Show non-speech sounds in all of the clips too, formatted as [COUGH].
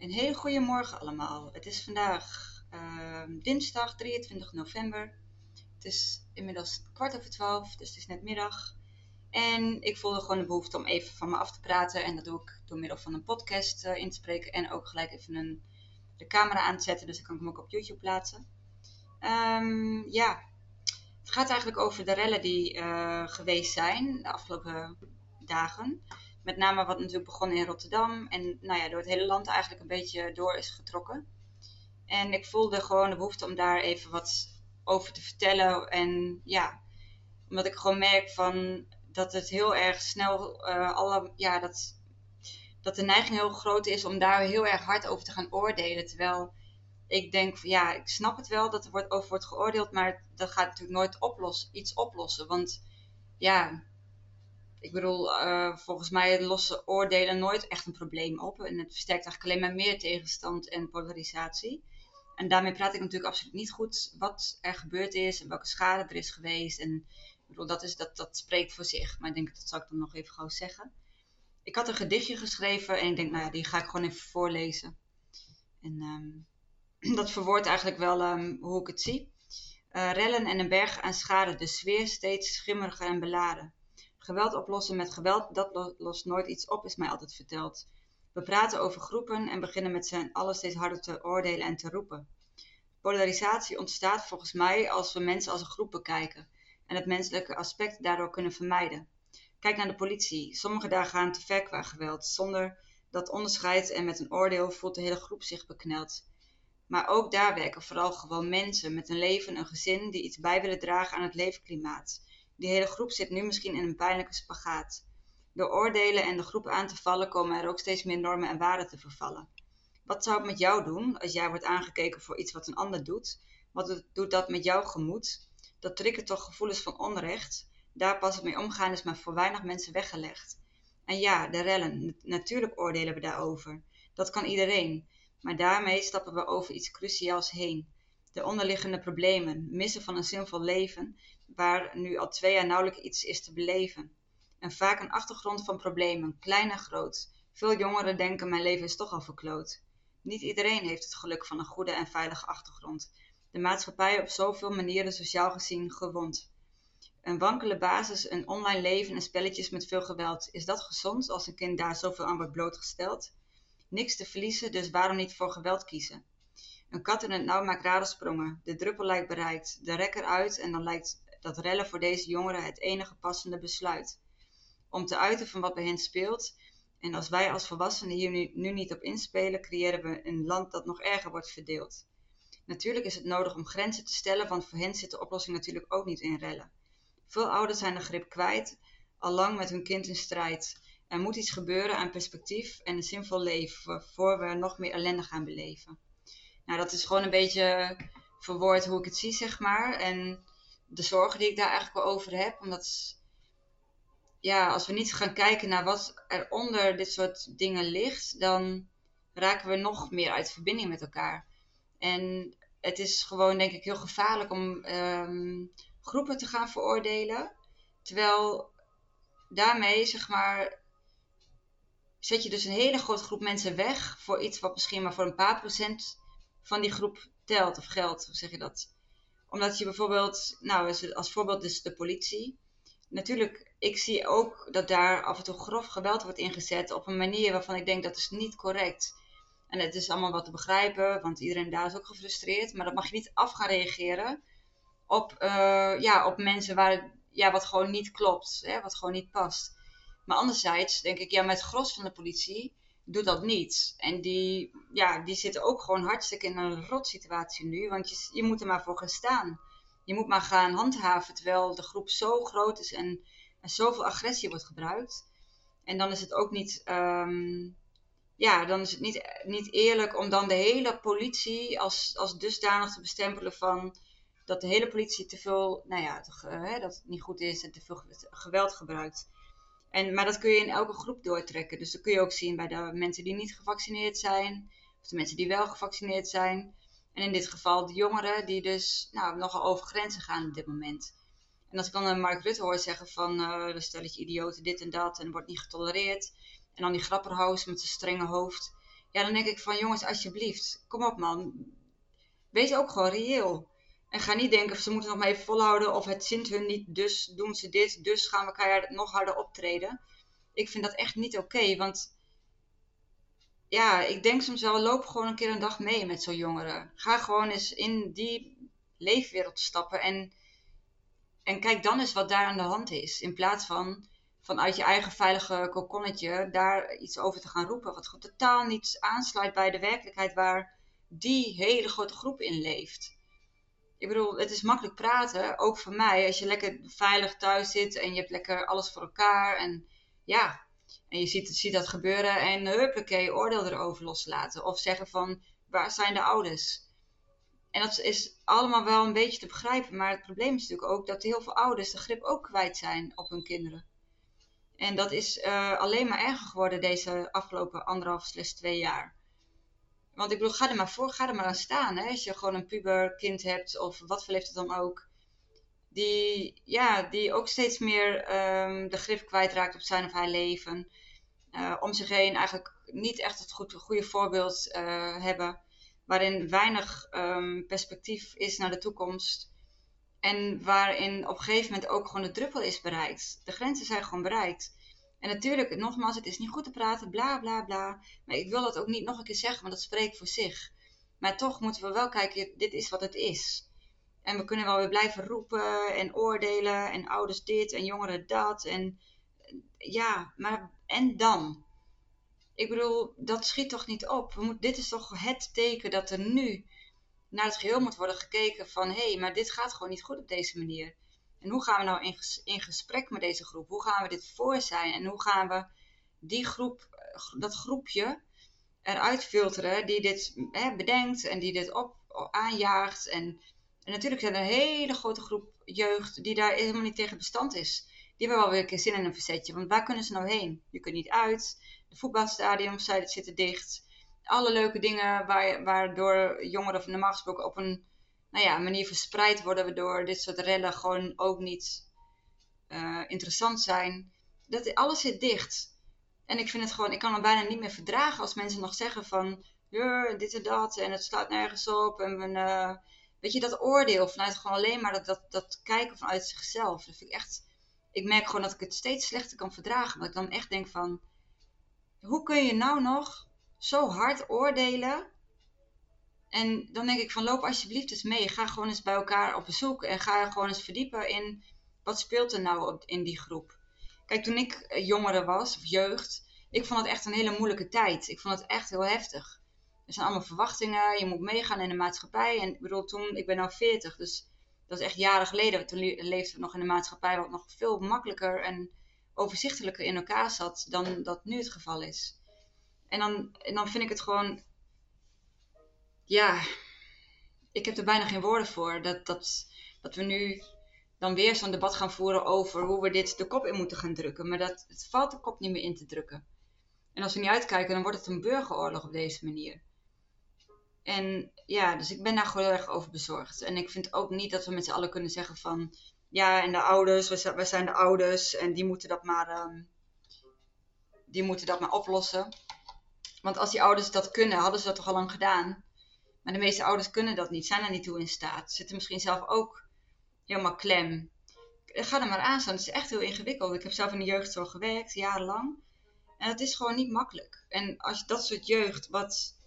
Een hele goede morgen allemaal. Het is vandaag ehm, dinsdag 23 november. Het is inmiddels kwart over twaalf, dus het is net middag. En ik voelde gewoon de behoefte om even van me af te praten. En dat doe ik door middel van een podcast uh, in te spreken. En ook gelijk even een, de camera aan te zetten. Dus dan kan ik hem ook op YouTube plaatsen. Um, ja, het gaat eigenlijk over de rellen die uh, geweest zijn de afgelopen dagen. Met name wat natuurlijk begon in Rotterdam en nou ja, door het hele land eigenlijk een beetje door is getrokken. En ik voelde gewoon de behoefte om daar even wat over te vertellen. En ja, omdat ik gewoon merk van dat het heel erg snel uh, alle, ja, dat, dat de neiging heel groot is om daar heel erg hard over te gaan oordelen. Terwijl ik denk ja, ik snap het wel dat er wordt, over wordt geoordeeld, maar dat gaat natuurlijk nooit oplossen, iets oplossen. Want ja, ik bedoel, uh, volgens mij lossen oordelen nooit echt een probleem op. En het versterkt eigenlijk alleen maar meer tegenstand en polarisatie. En daarmee praat ik natuurlijk absoluut niet goed wat er gebeurd is en welke schade er is geweest. En ik bedoel, dat, is, dat, dat spreekt voor zich. Maar ik denk, dat zal ik dan nog even gauw zeggen. Ik had een gedichtje geschreven en ik denk, nou ja, die ga ik gewoon even voorlezen. En um, [CLEARS THROAT] dat verwoordt eigenlijk wel um, hoe ik het zie. Uh, rellen en een berg aan schade, de sfeer steeds schimmeriger en beladen. Geweld oplossen met geweld, dat lost nooit iets op, is mij altijd verteld. We praten over groepen en beginnen met z'n allen steeds harder te oordelen en te roepen. Polarisatie ontstaat volgens mij als we mensen als een groep bekijken en het menselijke aspect daardoor kunnen vermijden. Kijk naar de politie. Sommige daar gaan te ver qua geweld. Zonder dat onderscheid en met een oordeel voelt de hele groep zich bekneld. Maar ook daar werken vooral gewoon mensen met een leven, een gezin die iets bij willen dragen aan het leefklimaat. Die hele groep zit nu misschien in een pijnlijke spagaat. Door oordelen en de groep aan te vallen komen er ook steeds meer normen en waarden te vervallen. Wat zou het met jou doen als jij wordt aangekeken voor iets wat een ander doet? Wat doet dat met jouw gemoed? Dat triggert toch gevoelens van onrecht? Daar pas het mee omgaan is maar voor weinig mensen weggelegd. En ja, de rellen, natuurlijk oordelen we daarover. Dat kan iedereen. Maar daarmee stappen we over iets cruciaals heen. De onderliggende problemen, missen van een zinvol leven, waar nu al twee jaar nauwelijks iets is te beleven. En vaak een achtergrond van problemen, klein en groot. Veel jongeren denken mijn leven is toch al verkloot. Niet iedereen heeft het geluk van een goede en veilige achtergrond. De maatschappij op zoveel manieren sociaal gezien gewond. Een wankele basis, een online leven en spelletjes met veel geweld. Is dat gezond als een kind daar zoveel aan wordt blootgesteld? Niks te verliezen, dus waarom niet voor geweld kiezen? Een kat in het nauw maakt rare sprongen. De druppel lijkt bereikt, de rekker uit en dan lijkt dat rellen voor deze jongeren het enige passende besluit. Om te uiten van wat bij hen speelt, en als wij als volwassenen hier nu, nu niet op inspelen, creëren we een land dat nog erger wordt verdeeld. Natuurlijk is het nodig om grenzen te stellen, want voor hen zit de oplossing natuurlijk ook niet in rellen. Veel ouders zijn de grip kwijt, al lang met hun kind in strijd. Er moet iets gebeuren aan perspectief en een zinvol leven, voor we nog meer ellende gaan beleven. Nou, dat is gewoon een beetje verwoord hoe ik het zie, zeg maar. En de zorgen die ik daar eigenlijk wel over heb. Omdat, ja, als we niet gaan kijken naar wat er onder dit soort dingen ligt, dan raken we nog meer uit verbinding met elkaar. En het is gewoon, denk ik, heel gevaarlijk om um, groepen te gaan veroordelen. Terwijl daarmee, zeg maar, zet je dus een hele grote groep mensen weg voor iets wat misschien maar voor een paar procent van die groep telt of geldt. Hoe zeg je dat? Omdat je bijvoorbeeld, nou, als voorbeeld dus de politie. Natuurlijk, ik zie ook dat daar af en toe grof geweld wordt ingezet op een manier waarvan ik denk dat is niet correct. En het is allemaal wat te begrijpen, want iedereen daar is ook gefrustreerd. Maar dat mag je niet af gaan reageren op, uh, ja, op mensen waar, ja, wat gewoon niet klopt, hè, wat gewoon niet past. Maar anderzijds denk ik, ja, met gros van de politie doet dat niet. En die, ja, die zitten ook gewoon hartstikke in een rot situatie nu. Want je, je moet er maar voor gaan staan. Je moet maar gaan handhaven terwijl de groep zo groot is en, en zoveel agressie wordt gebruikt. En dan is het ook niet, um, ja, dan is het niet, niet eerlijk om dan de hele politie als, als dusdanig te bestempelen van dat de hele politie te veel, nou ja, te, dat het niet goed is en te veel geweld gebruikt. En, maar dat kun je in elke groep doortrekken. Dus dat kun je ook zien bij de mensen die niet gevaccineerd zijn, of de mensen die wel gevaccineerd zijn. En in dit geval de jongeren die dus nou, nogal over grenzen gaan op dit moment. En als ik dan een Mark Rutte hoor zeggen van uh, dan stel je idioten dit en dat en wordt niet getolereerd. En dan die grapperhaus met zijn strenge hoofd. Ja, dan denk ik van jongens, alsjeblieft, kom op man. Wees ook gewoon reëel. En ga niet denken, ze moeten nog maar even volhouden of het zint hun niet, dus doen ze dit, dus gaan we keihard nog harder optreden. Ik vind dat echt niet oké, want ja, ik denk soms wel, loop gewoon een keer een dag mee met zo'n jongere. Ga gewoon eens in die leefwereld stappen en, en kijk dan eens wat daar aan de hand is. In plaats van vanuit je eigen veilige kokonnetje daar iets over te gaan roepen. Wat totaal niet aansluit bij de werkelijkheid waar die hele grote groep in leeft. Ik bedoel, het is makkelijk praten, ook voor mij. Als je lekker veilig thuis zit en je hebt lekker alles voor elkaar. En ja, en je ziet, ziet dat gebeuren en huppakee, oordeel erover loslaten. Of zeggen van, waar zijn de ouders? En dat is allemaal wel een beetje te begrijpen. Maar het probleem is natuurlijk ook dat heel veel ouders de grip ook kwijt zijn op hun kinderen. En dat is uh, alleen maar erger geworden deze afgelopen anderhalf slechts twee jaar. Want ik bedoel, ga er maar voor, ga er maar aan staan. Hè? Als je gewoon een puberkind hebt of wat voor leeftijd dan ook. Die, ja, die ook steeds meer um, de grip kwijtraakt op zijn of haar leven. Uh, om zich heen eigenlijk niet echt het goed, goede voorbeeld uh, hebben. Waarin weinig um, perspectief is naar de toekomst. En waarin op een gegeven moment ook gewoon de druppel is bereikt. De grenzen zijn gewoon bereikt. En natuurlijk, nogmaals, het is niet goed te praten, bla bla bla. Maar ik wil dat ook niet nog een keer zeggen, want dat spreekt voor zich. Maar toch moeten we wel kijken, dit is wat het is. En we kunnen wel weer blijven roepen en oordelen en ouders dit en jongeren dat. En ja, maar en dan? Ik bedoel, dat schiet toch niet op? We dit is toch het teken dat er nu naar het geheel moet worden gekeken van... hé, hey, maar dit gaat gewoon niet goed op deze manier. En hoe gaan we nou in, in gesprek met deze groep? Hoe gaan we dit voor zijn? En hoe gaan we die groep, dat groepje eruit filteren die dit hè, bedenkt en die dit op, aanjaagt? En, en natuurlijk zijn er een hele grote groep jeugd die daar helemaal niet tegen bestand is. Die hebben wel weer een keer zin in een verzetje. Want waar kunnen ze nou heen? Je kunt niet uit. De voetbalstadiums zitten dicht. Alle leuke dingen waar, waardoor jongeren normaal gesproken op een nou ja, manier verspreid worden, waardoor dit soort rellen gewoon ook niet uh, interessant zijn. Dat, alles zit dicht. En ik vind het gewoon, ik kan het bijna niet meer verdragen als mensen nog zeggen van, ja, dit en dat, en het slaat nergens op. En uh, weet je, dat oordeel vanuit gewoon alleen maar dat, dat, dat kijken vanuit zichzelf. Dat vind ik echt, ik merk gewoon dat ik het steeds slechter kan verdragen. Dat ik dan echt denk van, hoe kun je nou nog zo hard oordelen en dan denk ik van loop alsjeblieft eens mee. Ga gewoon eens bij elkaar op bezoek en ga gewoon eens verdiepen in wat speelt er nou in die groep. Kijk, toen ik eh, jongere was, of jeugd, ik vond het echt een hele moeilijke tijd. Ik vond het echt heel heftig. Er zijn allemaal verwachtingen, je moet meegaan in de maatschappij. En ik bedoel, toen, ik ben nu 40, dus dat is echt jaren geleden. Toen leefden we nog in een maatschappij wat nog veel makkelijker en overzichtelijker in elkaar zat dan dat nu het geval is. En dan, en dan vind ik het gewoon ja, ik heb er bijna geen woorden voor. Dat, dat, dat we nu dan weer zo'n debat gaan voeren over hoe we dit de kop in moeten gaan drukken. Maar dat, het valt de kop niet meer in te drukken. En als we niet uitkijken, dan wordt het een burgeroorlog op deze manier. En ja, dus ik ben daar gewoon heel erg over bezorgd. En ik vind ook niet dat we met z'n allen kunnen zeggen van... Ja, en de ouders, we zijn de ouders en die moeten dat maar, um, die moeten dat maar oplossen. Want als die ouders dat kunnen, hadden ze dat toch al lang gedaan. Maar de meeste ouders kunnen dat niet, zijn er niet toe in staat. Zitten misschien zelf ook helemaal klem. Ga er maar aan staan. Het is echt heel ingewikkeld. Ik heb zelf in de jeugdzorg gewerkt, jarenlang. En het is gewoon niet makkelijk. En als je dat soort jeugd, wat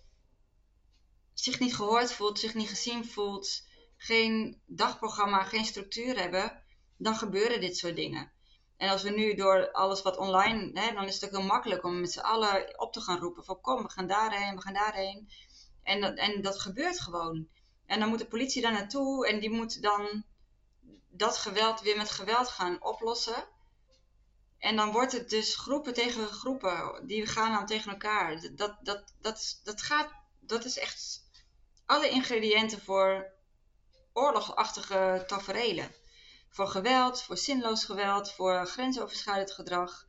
zich niet gehoord voelt, zich niet gezien voelt, geen dagprogramma, geen structuur hebben, dan gebeuren dit soort dingen. En als we nu door alles wat online, hè, dan is het ook heel makkelijk om met z'n allen op te gaan roepen van kom, we gaan daarheen, we gaan daarheen. En dat, en dat gebeurt gewoon. En dan moet de politie daar naartoe en die moet dan dat geweld weer met geweld gaan oplossen. En dan wordt het dus groepen tegen groepen, die gaan dan tegen elkaar. Dat, dat, dat, dat, gaat, dat is echt alle ingrediënten voor oorlogsachtige taferelen. Voor geweld, voor zinloos geweld, voor grensoverschrijdend gedrag,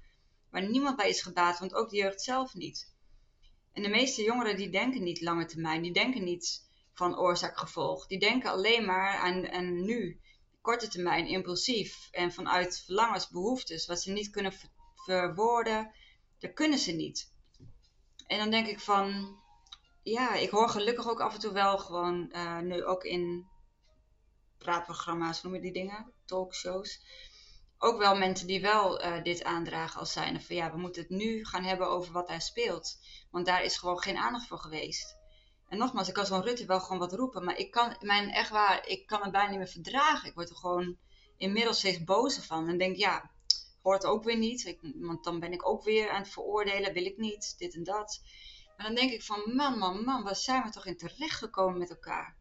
waar niemand bij is gebaat, want ook de jeugd zelf niet. En de meeste jongeren die denken niet lange termijn, die denken niet van oorzaak-gevolg. Die denken alleen maar aan, aan nu, korte termijn, impulsief en vanuit verlangens, behoeftes, wat ze niet kunnen verwoorden, dat kunnen ze niet. En dan denk ik van, ja, ik hoor gelukkig ook af en toe wel gewoon, uh, nu ook in praatprogramma's, noem je die dingen, talkshows. Ook wel mensen die wel uh, dit aandragen als zijnde van ja, we moeten het nu gaan hebben over wat daar speelt. Want daar is gewoon geen aandacht voor geweest. En nogmaals, ik kan zo'n Rutte wel gewoon wat roepen, maar ik kan, mijn, echt waar, ik kan het bijna niet meer verdragen. Ik word er gewoon inmiddels steeds bozer van. En denk, ja, hoort ook weer niet. Want dan ben ik ook weer aan het veroordelen, wil ik niet, dit en dat. Maar dan denk ik van, man, man, man, waar zijn we toch in terecht gekomen met elkaar?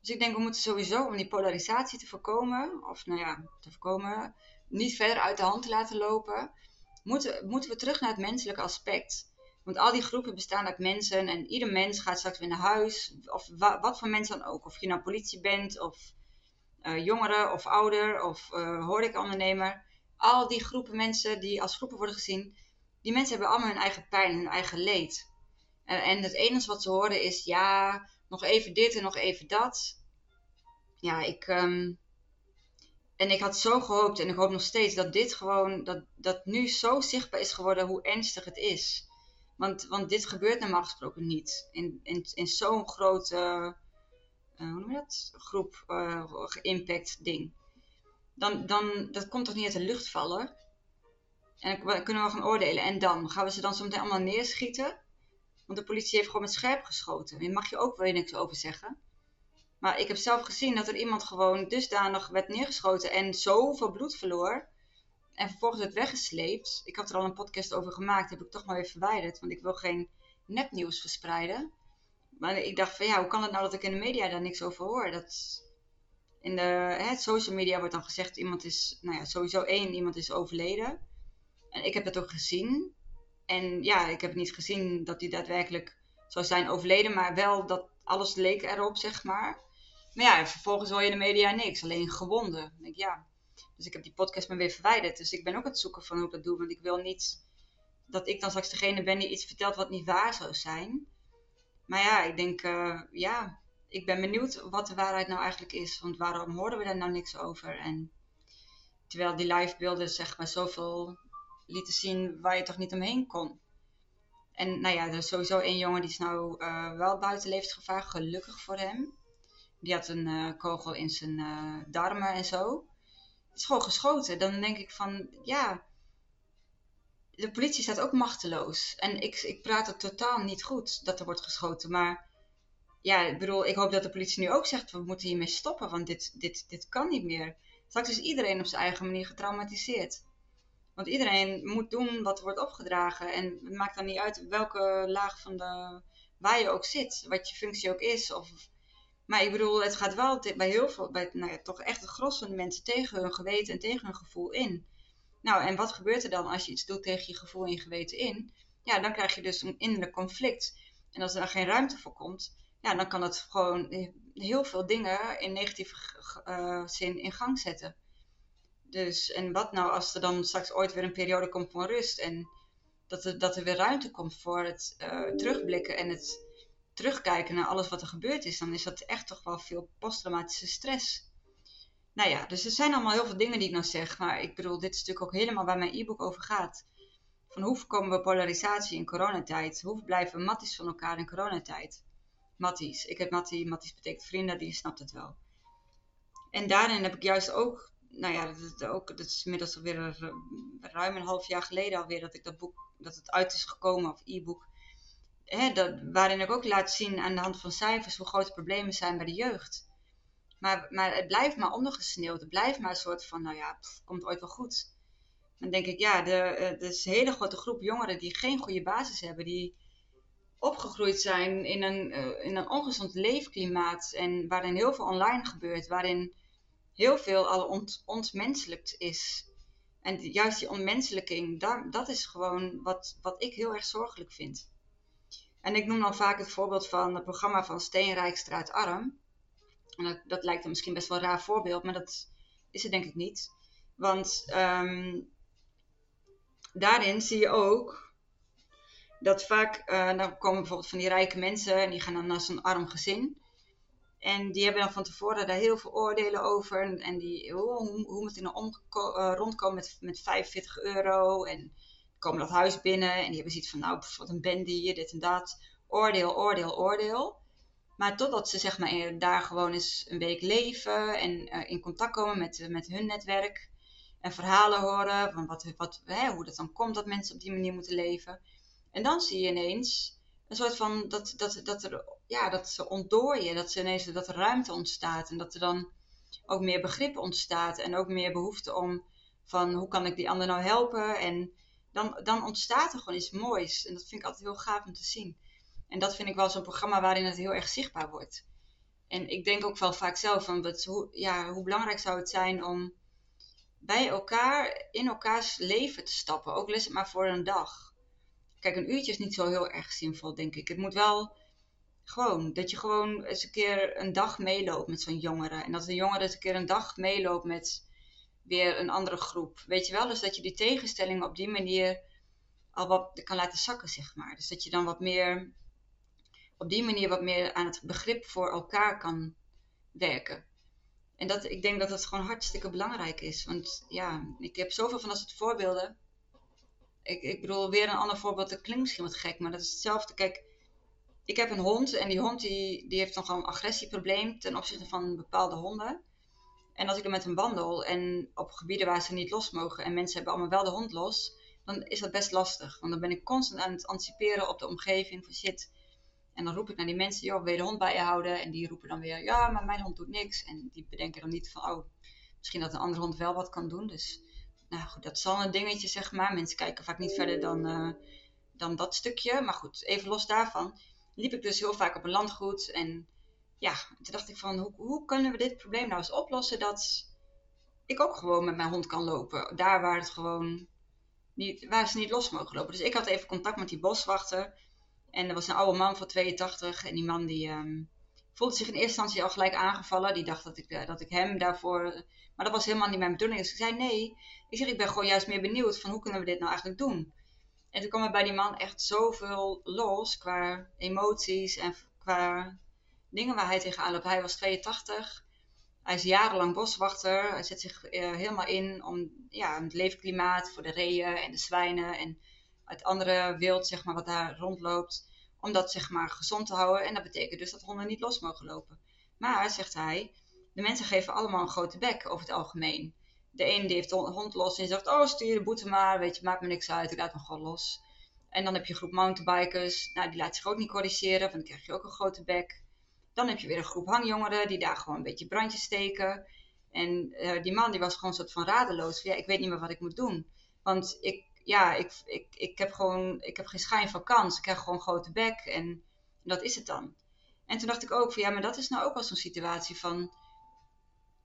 Dus ik denk, we moeten sowieso, om die polarisatie te voorkomen, of nou ja, te voorkomen, niet verder uit de hand te laten lopen, moeten, moeten we terug naar het menselijke aspect. Want al die groepen bestaan uit mensen en ieder mens gaat straks weer naar huis, of wat voor mens dan ook. Of je nou politie bent, of uh, jongere, of ouder, of uh, horecaondernemer. Al die groepen mensen die als groepen worden gezien, die mensen hebben allemaal hun eigen pijn, hun eigen leed. En het enige wat ze horen is, ja, nog even dit en nog even dat. Ja, ik. Um, en ik had zo gehoopt, en ik hoop nog steeds, dat dit gewoon, dat, dat nu zo zichtbaar is geworden hoe ernstig het is. Want, want dit gebeurt normaal gesproken niet. In, in, in zo'n grote, uh, hoe noem je dat? Groep, impact ding. Dan, dan, dat komt toch niet uit de lucht vallen? En dan kunnen we gaan oordelen. En dan? Gaan we ze dan zo meteen allemaal neerschieten? Want de politie heeft gewoon met scherp geschoten. Daar mag je ook weer niks over zeggen. Maar ik heb zelf gezien dat er iemand gewoon dusdanig werd neergeschoten en zoveel bloed verloor. En vervolgens werd weggesleept. Ik had er al een podcast over gemaakt, heb ik toch maar weer verwijderd. Want ik wil geen nepnieuws verspreiden. Maar ik dacht van ja, hoe kan het nou dat ik in de media daar niks over hoor? Dat in de hè, social media wordt dan gezegd iemand is, nou ja, sowieso één, iemand is overleden. En ik heb dat ook gezien. En ja, ik heb niet gezien dat hij daadwerkelijk zou zijn overleden, maar wel dat alles leek erop, zeg maar. Maar ja, vervolgens hoor je in de media niks, alleen gewonden. denk ja. Dus ik heb die podcast maar weer verwijderd. Dus ik ben ook aan het zoeken van hoe ik dat doe, want ik wil niet dat ik dan straks degene ben die iets vertelt wat niet waar zou zijn. Maar ja, ik denk, uh, ja, ik ben benieuwd wat de waarheid nou eigenlijk is. Want waarom hoorden we daar nou niks over? En terwijl die livebeelden zeg maar zoveel lieten zien waar je toch niet omheen kon. En nou ja, er is sowieso één jongen die is nou uh, wel buiten levensgevaar, gelukkig voor hem. Die had een uh, kogel in zijn uh, darmen en zo. Het is gewoon geschoten. Dan denk ik van, ja, de politie staat ook machteloos. En ik, ik praat het totaal niet goed dat er wordt geschoten. Maar ja, ik bedoel, ik hoop dat de politie nu ook zegt, we moeten hiermee stoppen. Want dit, dit, dit kan niet meer. Straks is iedereen op zijn eigen manier getraumatiseerd. Want iedereen moet doen wat wordt opgedragen. En het maakt dan niet uit welke laag van de. waar je ook zit, wat je functie ook is. Of, maar ik bedoel, het gaat wel bij heel veel, bij nou ja, toch echt het gros van de mensen tegen hun geweten en tegen hun gevoel in. Nou, en wat gebeurt er dan als je iets doet tegen je gevoel en je geweten in? Ja, dan krijg je dus een innerlijk conflict. En als er dan geen ruimte voor komt, ja, dan kan het gewoon heel veel dingen in negatieve uh, zin in gang zetten. Dus, en wat nou als er dan straks ooit weer een periode komt van rust en dat er, dat er weer ruimte komt voor het uh, terugblikken en het terugkijken naar alles wat er gebeurd is, dan is dat echt toch wel veel posttraumatische stress. Nou ja, dus er zijn allemaal heel veel dingen die ik nou zeg, maar ik bedoel, dit is natuurlijk ook helemaal waar mijn e-book over gaat. Van hoe voorkomen we polarisatie in coronatijd? Hoe blijven we matties van elkaar in coronatijd? Matties. Ik heb mattie, matties betekent vrienden, die snapt het wel. En daarin heb ik juist ook nou ja, dat is, ook, dat is inmiddels alweer ruim een half jaar geleden alweer dat ik dat boek, dat het uit is gekomen, of e-book. waarin ik ook laat zien aan de hand van cijfers hoe grote problemen zijn bij de jeugd. Maar, maar het blijft maar ondergesneeuwd. Het blijft maar een soort van, nou ja, pff, komt ooit wel goed. Dan denk ik, ja, er eh, is een hele grote groep jongeren die geen goede basis hebben. Die opgegroeid zijn in een, uh, in een ongezond leefklimaat. En waarin heel veel online gebeurt. Waarin heel veel al ont, ontmenselijkt is. En juist die ontmenselijking, daar, dat is gewoon wat, wat ik heel erg zorgelijk vind. En ik noem dan vaak het voorbeeld van het programma van Steenrijkstraat Arm. En dat, dat lijkt een misschien best wel een raar voorbeeld, maar dat is het denk ik niet. Want um, daarin zie je ook dat vaak, uh, dan komen bijvoorbeeld van die rijke mensen en die gaan dan naar zo'n arm gezin. En die hebben dan van tevoren daar heel veel oordelen over. En, die, hoe, hoe moet je nou uh, rondkomen met, met 45 euro? En komen dat huis binnen en die hebben zoiets van, nou, wat een bende hier, dit en dat. oordeel, oordeel, oordeel. Maar totdat ze zeg maar daar gewoon eens een week leven en uh, in contact komen met, met hun netwerk. En verhalen horen van wat, wat, hè, hoe dat dan komt dat mensen op die manier moeten leven. En dan zie je ineens een soort van dat, dat, dat, er, ja, dat ze ontdooien. Dat, ze ineens, dat ruimte ontstaat. En dat er dan ook meer begrip ontstaat. En ook meer behoefte om van hoe kan ik die ander nou helpen. En dan, dan ontstaat er gewoon iets moois. En dat vind ik altijd heel gaaf om te zien. En dat vind ik wel zo'n programma waarin het heel erg zichtbaar wordt. En ik denk ook wel vaak zelf van wat, hoe, ja, hoe belangrijk zou het zijn om bij elkaar in elkaars leven te stappen. Ook les het maar voor een dag. Kijk, een uurtje is niet zo heel erg zinvol, denk ik. Het moet wel gewoon, dat je gewoon eens een keer een dag meeloopt met zo'n jongere. En dat een jongere eens een keer een dag meeloopt met weer een andere groep. Weet je wel? Dus dat je die tegenstelling op die manier al wat kan laten zakken, zeg maar. Dus dat je dan wat meer, op die manier wat meer aan het begrip voor elkaar kan werken. En dat, ik denk dat dat gewoon hartstikke belangrijk is. Want ja, ik heb zoveel van dat soort voorbeelden. Ik, ik bedoel, weer een ander voorbeeld, dat klinkt misschien wat gek, maar dat is hetzelfde. Kijk, ik heb een hond en die hond die, die heeft nogal een agressieprobleem ten opzichte van bepaalde honden. En als ik dan met hem wandel en op gebieden waar ze niet los mogen en mensen hebben allemaal wel de hond los, dan is dat best lastig. Want dan ben ik constant aan het anticiperen op de omgeving van shit. En dan roep ik naar die mensen, joh, wil je de hond bij je houden? En die roepen dan weer, ja, maar mijn hond doet niks. En die bedenken dan niet van, oh, misschien dat een andere hond wel wat kan doen. Dus, nou goed, dat is al een dingetje, zeg maar. Mensen kijken vaak niet verder dan, uh, dan dat stukje. Maar goed, even los daarvan liep ik dus heel vaak op een landgoed. En ja, toen dacht ik van, hoe, hoe kunnen we dit probleem nou eens oplossen dat ik ook gewoon met mijn hond kan lopen. Daar waar het gewoon niet, waar ze niet los mogen lopen. Dus ik had even contact met die boswachter. En er was een oude man van 82. En die man die ehm, voelde zich in eerste instantie al gelijk aangevallen. Die dacht dat ik, uh, dat ik hem daarvoor... Maar dat was helemaal niet mijn bedoeling. Dus ik zei nee. Ik zeg, ik ben gewoon juist meer benieuwd van hoe kunnen we dit nou eigenlijk doen. En toen kwam er bij die man echt zoveel los qua emoties en qua dingen waar hij tegenaan loopt. Hij was 82. Hij is jarenlang boswachter. Hij zet zich uh, helemaal in om ja, het leefklimaat voor de reeën en de zwijnen en het andere wild zeg maar, wat daar rondloopt. Om dat zeg maar, gezond te houden. En dat betekent dus dat honden niet los mogen lopen. Maar, zegt hij, de mensen geven allemaal een grote bek over het algemeen. De ene die heeft de hond los en zegt, oh stuur de boete maar, weet je, maakt me niks uit, ik laat hem gewoon los. En dan heb je een groep mountainbikers, nou die laat zich ook niet corrigeren, want dan krijg je ook een grote bek. Dan heb je weer een groep hangjongeren die daar gewoon een beetje brandjes steken. En uh, die man die was gewoon een soort van radeloos. Van, ja, ik weet niet meer wat ik moet doen. Want ik, ja, ik, ik, ik heb gewoon, ik heb geen schijn van kans. Ik krijg gewoon een grote bek en dat is het dan. En toen dacht ik ook van ja, maar dat is nou ook wel zo'n situatie van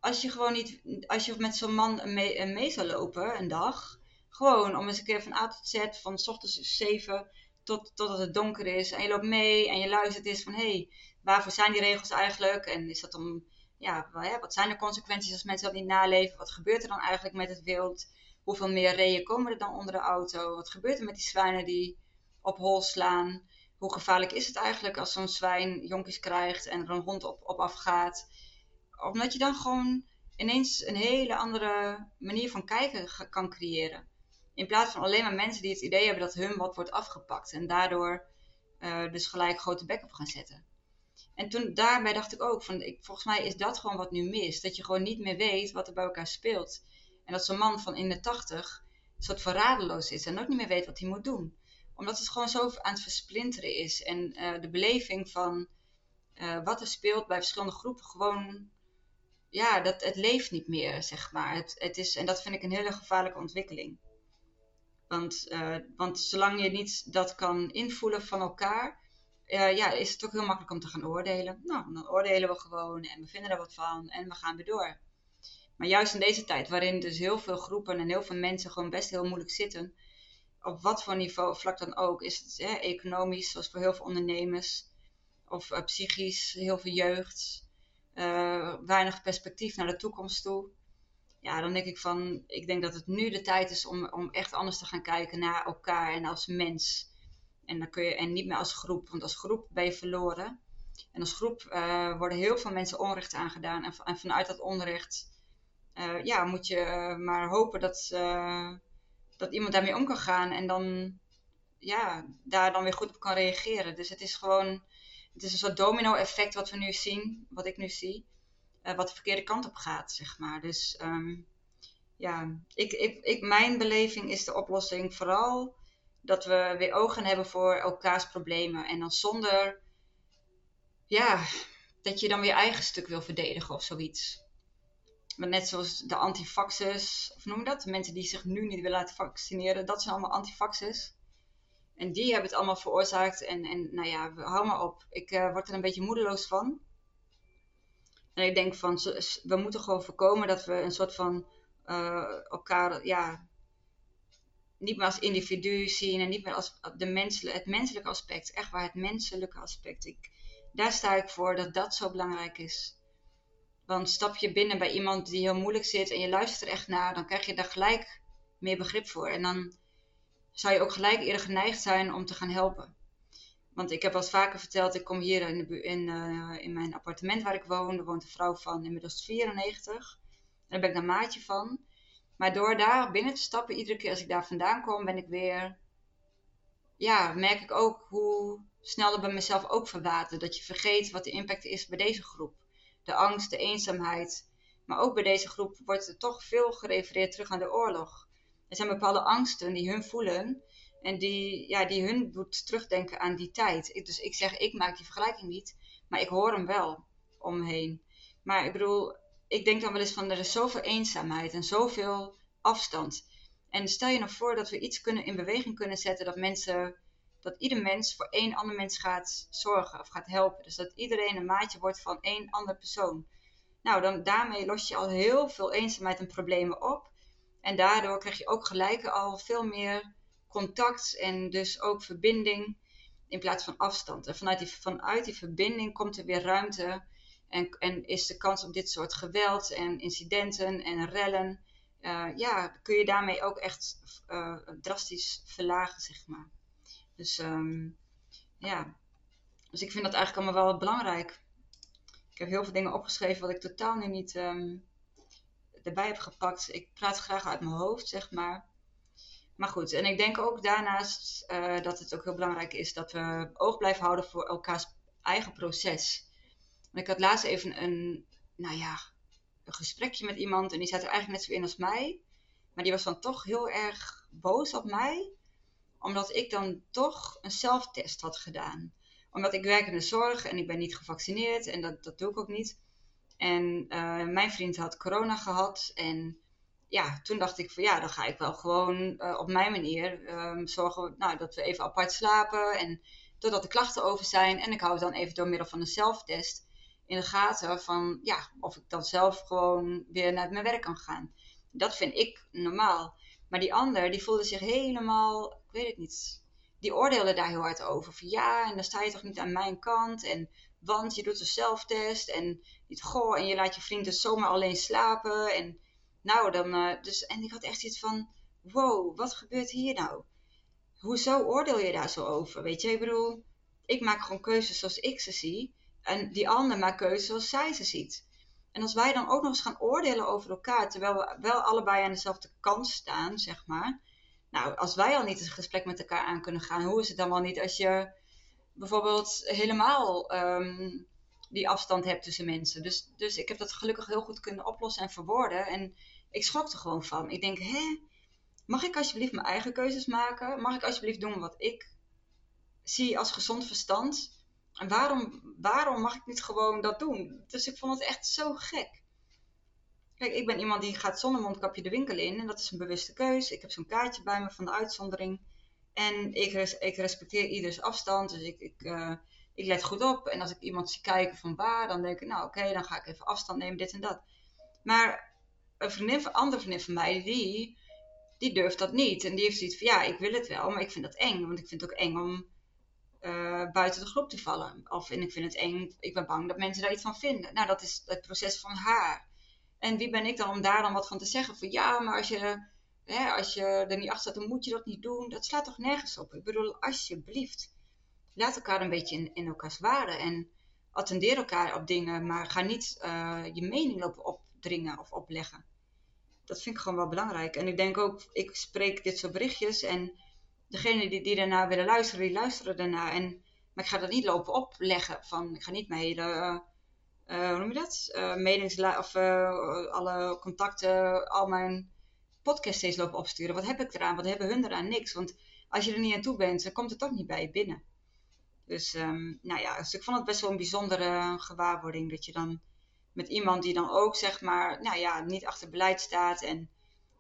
als je gewoon niet, als je met zo'n man mee, mee zou lopen een dag, gewoon om eens een keer van A tot Z, van s ochtends 7 tot, totdat het donker is. En je loopt mee en je luistert eens van hé, hey, waarvoor zijn die regels eigenlijk? En is dat om, ja, wat zijn de consequenties als mensen dat niet naleven? Wat gebeurt er dan eigenlijk met het wild? Hoeveel meer reeën komen er dan onder de auto? Wat gebeurt er met die zwijnen die op hol slaan? Hoe gevaarlijk is het eigenlijk als zo'n zwijn jonkies krijgt en er een hond op, op afgaat? Omdat je dan gewoon ineens een hele andere manier van kijken kan creëren. In plaats van alleen maar mensen die het idee hebben dat hun wat wordt afgepakt. En daardoor uh, dus gelijk grote bek op gaan zetten. En toen daarbij dacht ik ook, van, ik, volgens mij is dat gewoon wat nu mist. Dat je gewoon niet meer weet wat er bij elkaar speelt. En dat zo'n man van in de tachtig een soort van radeloos is en ook niet meer weet wat hij moet doen. Omdat het gewoon zo aan het versplinteren is. En uh, de beleving van uh, wat er speelt bij verschillende groepen gewoon ja, dat, het leeft niet meer, zeg maar. Het, het is, en dat vind ik een hele gevaarlijke ontwikkeling. Want, uh, want zolang je niet dat kan invoelen van elkaar, uh, ja, is het ook heel makkelijk om te gaan oordelen. Nou, dan oordelen we gewoon en we vinden er wat van en we gaan weer door. Maar juist in deze tijd, waarin dus heel veel groepen en heel veel mensen gewoon best heel moeilijk zitten, op wat voor niveau, vlak dan ook, is het hè, economisch, zoals voor heel veel ondernemers, of uh, psychisch, heel veel jeugd, uh, weinig perspectief naar de toekomst toe. Ja, dan denk ik van, ik denk dat het nu de tijd is om, om echt anders te gaan kijken naar elkaar en als mens. En, dan kun je, en niet meer als groep, want als groep ben je verloren. En als groep uh, worden heel veel mensen onrecht aangedaan. En, vanuit dat onrecht uh, ja, moet je maar hopen dat, dat iemand daarmee om kan gaan. En dan ja, daar dan weer goed op kan reageren. Dus het is gewoon, het is een soort domino-effect wat we nu zien, wat ik nu zie, uh, wat de verkeerde kant op gaat, zeg maar. Dus um, ja, ik, ik, ik, mijn beleving is de oplossing vooral dat we weer ogen hebben voor elkaars problemen. En dan zonder, ja, dat je dan weer eigen stuk wil verdedigen of zoiets. Maar net zoals de antifaxers, of noem dat? De mensen die zich nu niet willen laten vaccineren, dat zijn allemaal antifaxers. En die hebben het allemaal veroorzaakt. En, en nou ja, hou maar op. Ik uh, word er een beetje moedeloos van. En ik denk van, we moeten gewoon voorkomen dat we een soort van uh, elkaar, ja, niet meer als individu zien en niet meer als de menselijke, het menselijke aspect. Echt waar, het menselijke aspect. Ik, daar sta ik voor dat dat zo belangrijk is. Want stap je binnen bij iemand die heel moeilijk zit en je luistert er echt naar, dan krijg je daar gelijk meer begrip voor. En dan zou je ook gelijk eerder geneigd zijn om te gaan helpen. Want ik heb al vaker verteld, ik kom hier in, de, in, uh, in mijn appartement waar ik woon. Er woont een vrouw van inmiddels 94. Daar ben ik een maatje van. Maar door daar binnen te stappen, iedere keer als ik daar vandaan kom, ben ik weer. Ja, merk ik ook hoe snel het bij mezelf ook verwatert. Dat je vergeet wat de impact is bij deze groep. De angst, de eenzaamheid. Maar ook bij deze groep wordt er toch veel gerefereerd terug aan de oorlog. Er zijn bepaalde angsten die hun voelen. En die, ja, die hun doet terugdenken aan die tijd. dus ik zeg, ik maak die vergelijking niet. Maar ik hoor hem wel omheen. Maar ik bedoel, ik denk dan wel eens van er is zoveel eenzaamheid en zoveel afstand. En stel je nou voor dat we iets kunnen in beweging kunnen zetten dat mensen, dat ieder mens voor één ander mens gaat zorgen of gaat helpen. Dus dat iedereen een maatje wordt van één andere persoon. Nou, dan daarmee los je al heel veel eenzaamheid en problemen op. En daardoor krijg je ook gelijk al veel meer contact en dus ook verbinding in plaats van afstand. En vanuit die, vanuit die verbinding komt er weer ruimte en, en is de kans op dit soort geweld en incidenten en rellen, uh, ja, kun je daarmee ook echt uh, drastisch verlagen, zeg maar. Dus um, ja, dus ik vind dat eigenlijk allemaal wel belangrijk. Ik heb heel veel dingen opgeschreven wat ik totaal nu niet um, erbij heb gepakt. Ik praat graag uit mijn hoofd, zeg maar. Maar goed, en ik denk ook daarnaast uh, dat het ook heel belangrijk is dat we oog blijven houden voor elkaars eigen proces ik had laatst even een, nou ja, een gesprekje met iemand en die zat er eigenlijk net zo in als mij. Maar die was dan toch heel erg boos op mij, omdat ik dan toch een zelftest had gedaan. Omdat ik werk in de zorg en ik ben niet gevaccineerd en dat, dat doe ik ook niet. En uh, mijn vriend had corona gehad en ja, toen dacht ik van ja, dan ga ik wel gewoon uh, op mijn manier um, zorgen nou, dat we even apart slapen en totdat de klachten over zijn. En ik hou het dan even door middel van een zelftest in de gaten van ja, of ik dan zelf gewoon weer naar mijn werk kan gaan. Dat vind ik normaal. Maar die ander, die voelde zich helemaal, ik weet het niet, die oordeelde daar heel hard over. Van ja, en dan sta je toch niet aan mijn kant. En want je doet een zelftest en en je laat je vrienden dus zomaar alleen slapen. En nou, dan, uh, dus, en ik had echt iets van, wow, wat gebeurt hier nou? Hoezo oordeel je daar zo over? Weet je, ik bedoel, ik maak gewoon keuzes zoals ik ze zie. En die ander maakt keuzes zoals zij ze ziet. En als wij dan ook nog eens gaan oordelen over elkaar, terwijl we wel allebei aan dezelfde kant staan, zeg maar. Nou, als wij al niet het gesprek met elkaar aan kunnen gaan, hoe is het dan wel niet als je bijvoorbeeld helemaal um, die afstand hebt tussen mensen? Dus, dus ik heb dat gelukkig heel goed kunnen oplossen en verwoorden. En ik schrok er gewoon van. Ik denk, hè, mag ik alsjeblieft mijn eigen keuzes maken? Mag ik alsjeblieft doen wat ik zie als gezond verstand? En waarom, waarom mag ik niet gewoon dat doen? Dus ik vond het echt zo gek. Kijk, ik ben iemand die gaat zonder mondkapje de winkel in. En dat is een bewuste keuze. Ik heb zo'n kaartje bij me van de uitzondering. En ik, ik respecteer ieders afstand. Dus ik, ik, uh, ik let goed op. En als ik iemand zie kijken van waar, dan denk ik, nou oké, dan ga ik even afstand nemen, dit en dat. Maar een andere vriendin van mij, die, die durft dat niet. En die heeft zoiets van, ja, ik wil het wel, maar ik vind dat eng. Want ik vind het ook eng om uh, buiten de groep te vallen. Of en ik vind het eng, ik ben bang dat mensen daar iets van vinden. Nou, dat is het proces van haar. En wie ben ik dan om daar dan wat van te zeggen? Van ja, maar als je, als je er niet achter staat, dan moet je dat niet doen. Dat slaat toch nergens op? Ik bedoel, alsjeblieft, laat elkaar een beetje in, in elkaars waarde. En attendeer elkaar op dingen, maar ga niet uh, je mening lopen opdringen of opleggen. Dat vind ik gewoon wel belangrijk. En ik denk ook, ik spreek dit soort berichtjes en degene die, die daarna willen luisteren, die luisteren daarna. En, maar ik ga dat niet lopen opleggen van, ik ga niet mijn hele, uh, hoe noem je dat? Uh, of alle contacten, al mijn podcasts steeds lopen opsturen. Wat heb ik eraan? Wat hebben hun eraan? Niks. Want als je er niet aan toe bent, dan komt het toch niet bij je binnen. Dus, um, nou ja, dus ik vond het best wel een bijzondere gewaarwording dat je dan met iemand die dan ook, zeg maar, nou ja, niet achter beleid staat en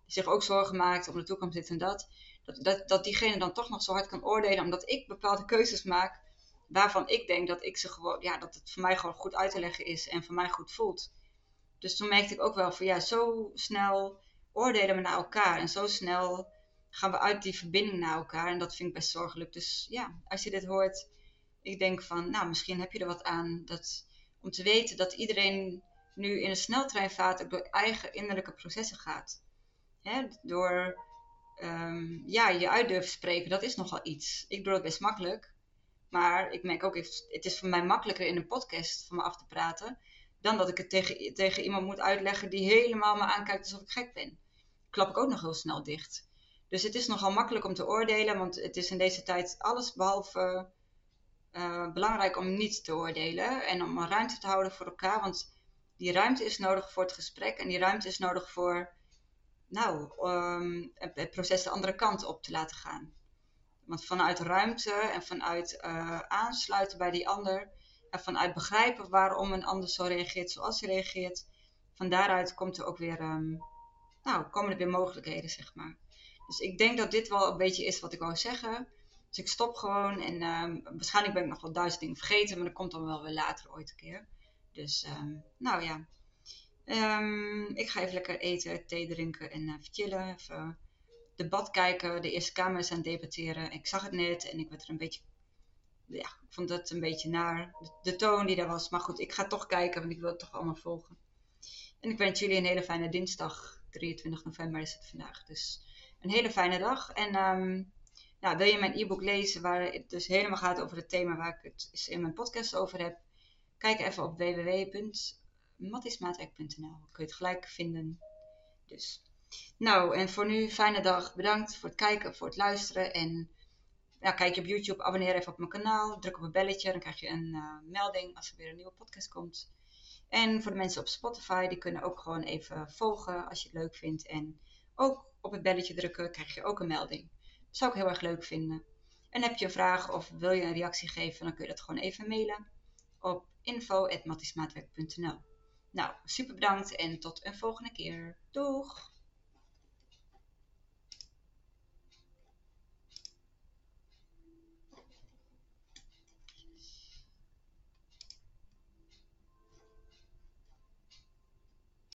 zich ook zorgen maakt om de toekomst, dit en dat, dat, dat, dat diegene dan toch nog zo hard kan oordelen, omdat ik bepaalde keuzes maak waarvan ik denk dat ik ze gewoon, ja, dat het voor mij gewoon goed uit te leggen is en voor mij goed voelt. Dus toen merkte ik ook wel van ja, zo snel oordelen we naar elkaar en zo snel gaan we uit die verbinding naar elkaar en dat vind ik best zorgelijk. Dus ja, als je dit hoort, ik denk van, nou, misschien heb je er wat aan dat, om te weten dat iedereen nu in een sneltreinvaart ook door eigen innerlijke processen gaat. Hè? Door um, ja, je uit durven spreken, dat is nogal iets. Ik doe dat best makkelijk. Maar ik merk ook, het is voor mij makkelijker in een podcast van me af te praten. Dan dat ik het tegen, tegen iemand moet uitleggen die helemaal me aankijkt alsof ik gek ben. Klap ik ook nog heel snel dicht. Dus het is nogal makkelijk om te oordelen, want het is in deze tijd alles behalve uh, belangrijk om niet te oordelen. En om ruimte te houden voor elkaar. Want die ruimte is nodig voor het gesprek en die ruimte is nodig voor nou, um, het proces de andere kant op te laten gaan. Want vanuit ruimte en vanuit uh, aansluiten bij die ander en vanuit begrijpen waarom een ander zo reageert zoals hij reageert, van daaruit komt er ook weer, um, nou, komen er weer mogelijkheden, zeg maar. Dus ik denk dat dit wel een beetje is wat ik wou zeggen. Dus ik stop gewoon en um, waarschijnlijk ben ik nog wel duizend dingen vergeten, maar dat komt dan wel weer later ooit een keer. Dus, um, nou ja, Um, ik ga even lekker eten, thee drinken en uh, chillen. Even debat kijken. De Eerste Kamer is aan het debatteren. Ik zag het net en ik werd er een beetje... Ja, ik vond het een beetje naar. De, toon die er was. Maar goed, ik ga toch kijken, want ik wil het toch allemaal volgen. En ik wens jullie een hele fijne dinsdag. 23 november is het vandaag. Dus een hele fijne dag. En nou, wil je mijn e-book lezen waar het dus helemaal gaat over het thema waar ik het in mijn podcast over heb? Kijk even op www mattismaatwerk.nl. Kun je het gelijk vinden. Dus. Nou, en voor nu, fijne dag. Bedankt voor het kijken, voor het luisteren. En kijk je op YouTube, abonneer even op mijn kanaal. Druk op een belletje, dan krijg je een uh, melding als er weer een nieuwe podcast komt. En voor de mensen op Spotify, die kunnen ook gewoon even volgen als je het leuk vindt. En ook op het belletje drukken, krijg je ook een melding. Dat zou ik heel erg leuk vinden. En heb je een vraag of wil je een reactie geven, dan kun je dat gewoon even mailen op info.mattismaatwerk.nl nou, super bedankt en tot een volgende keer. Doeg!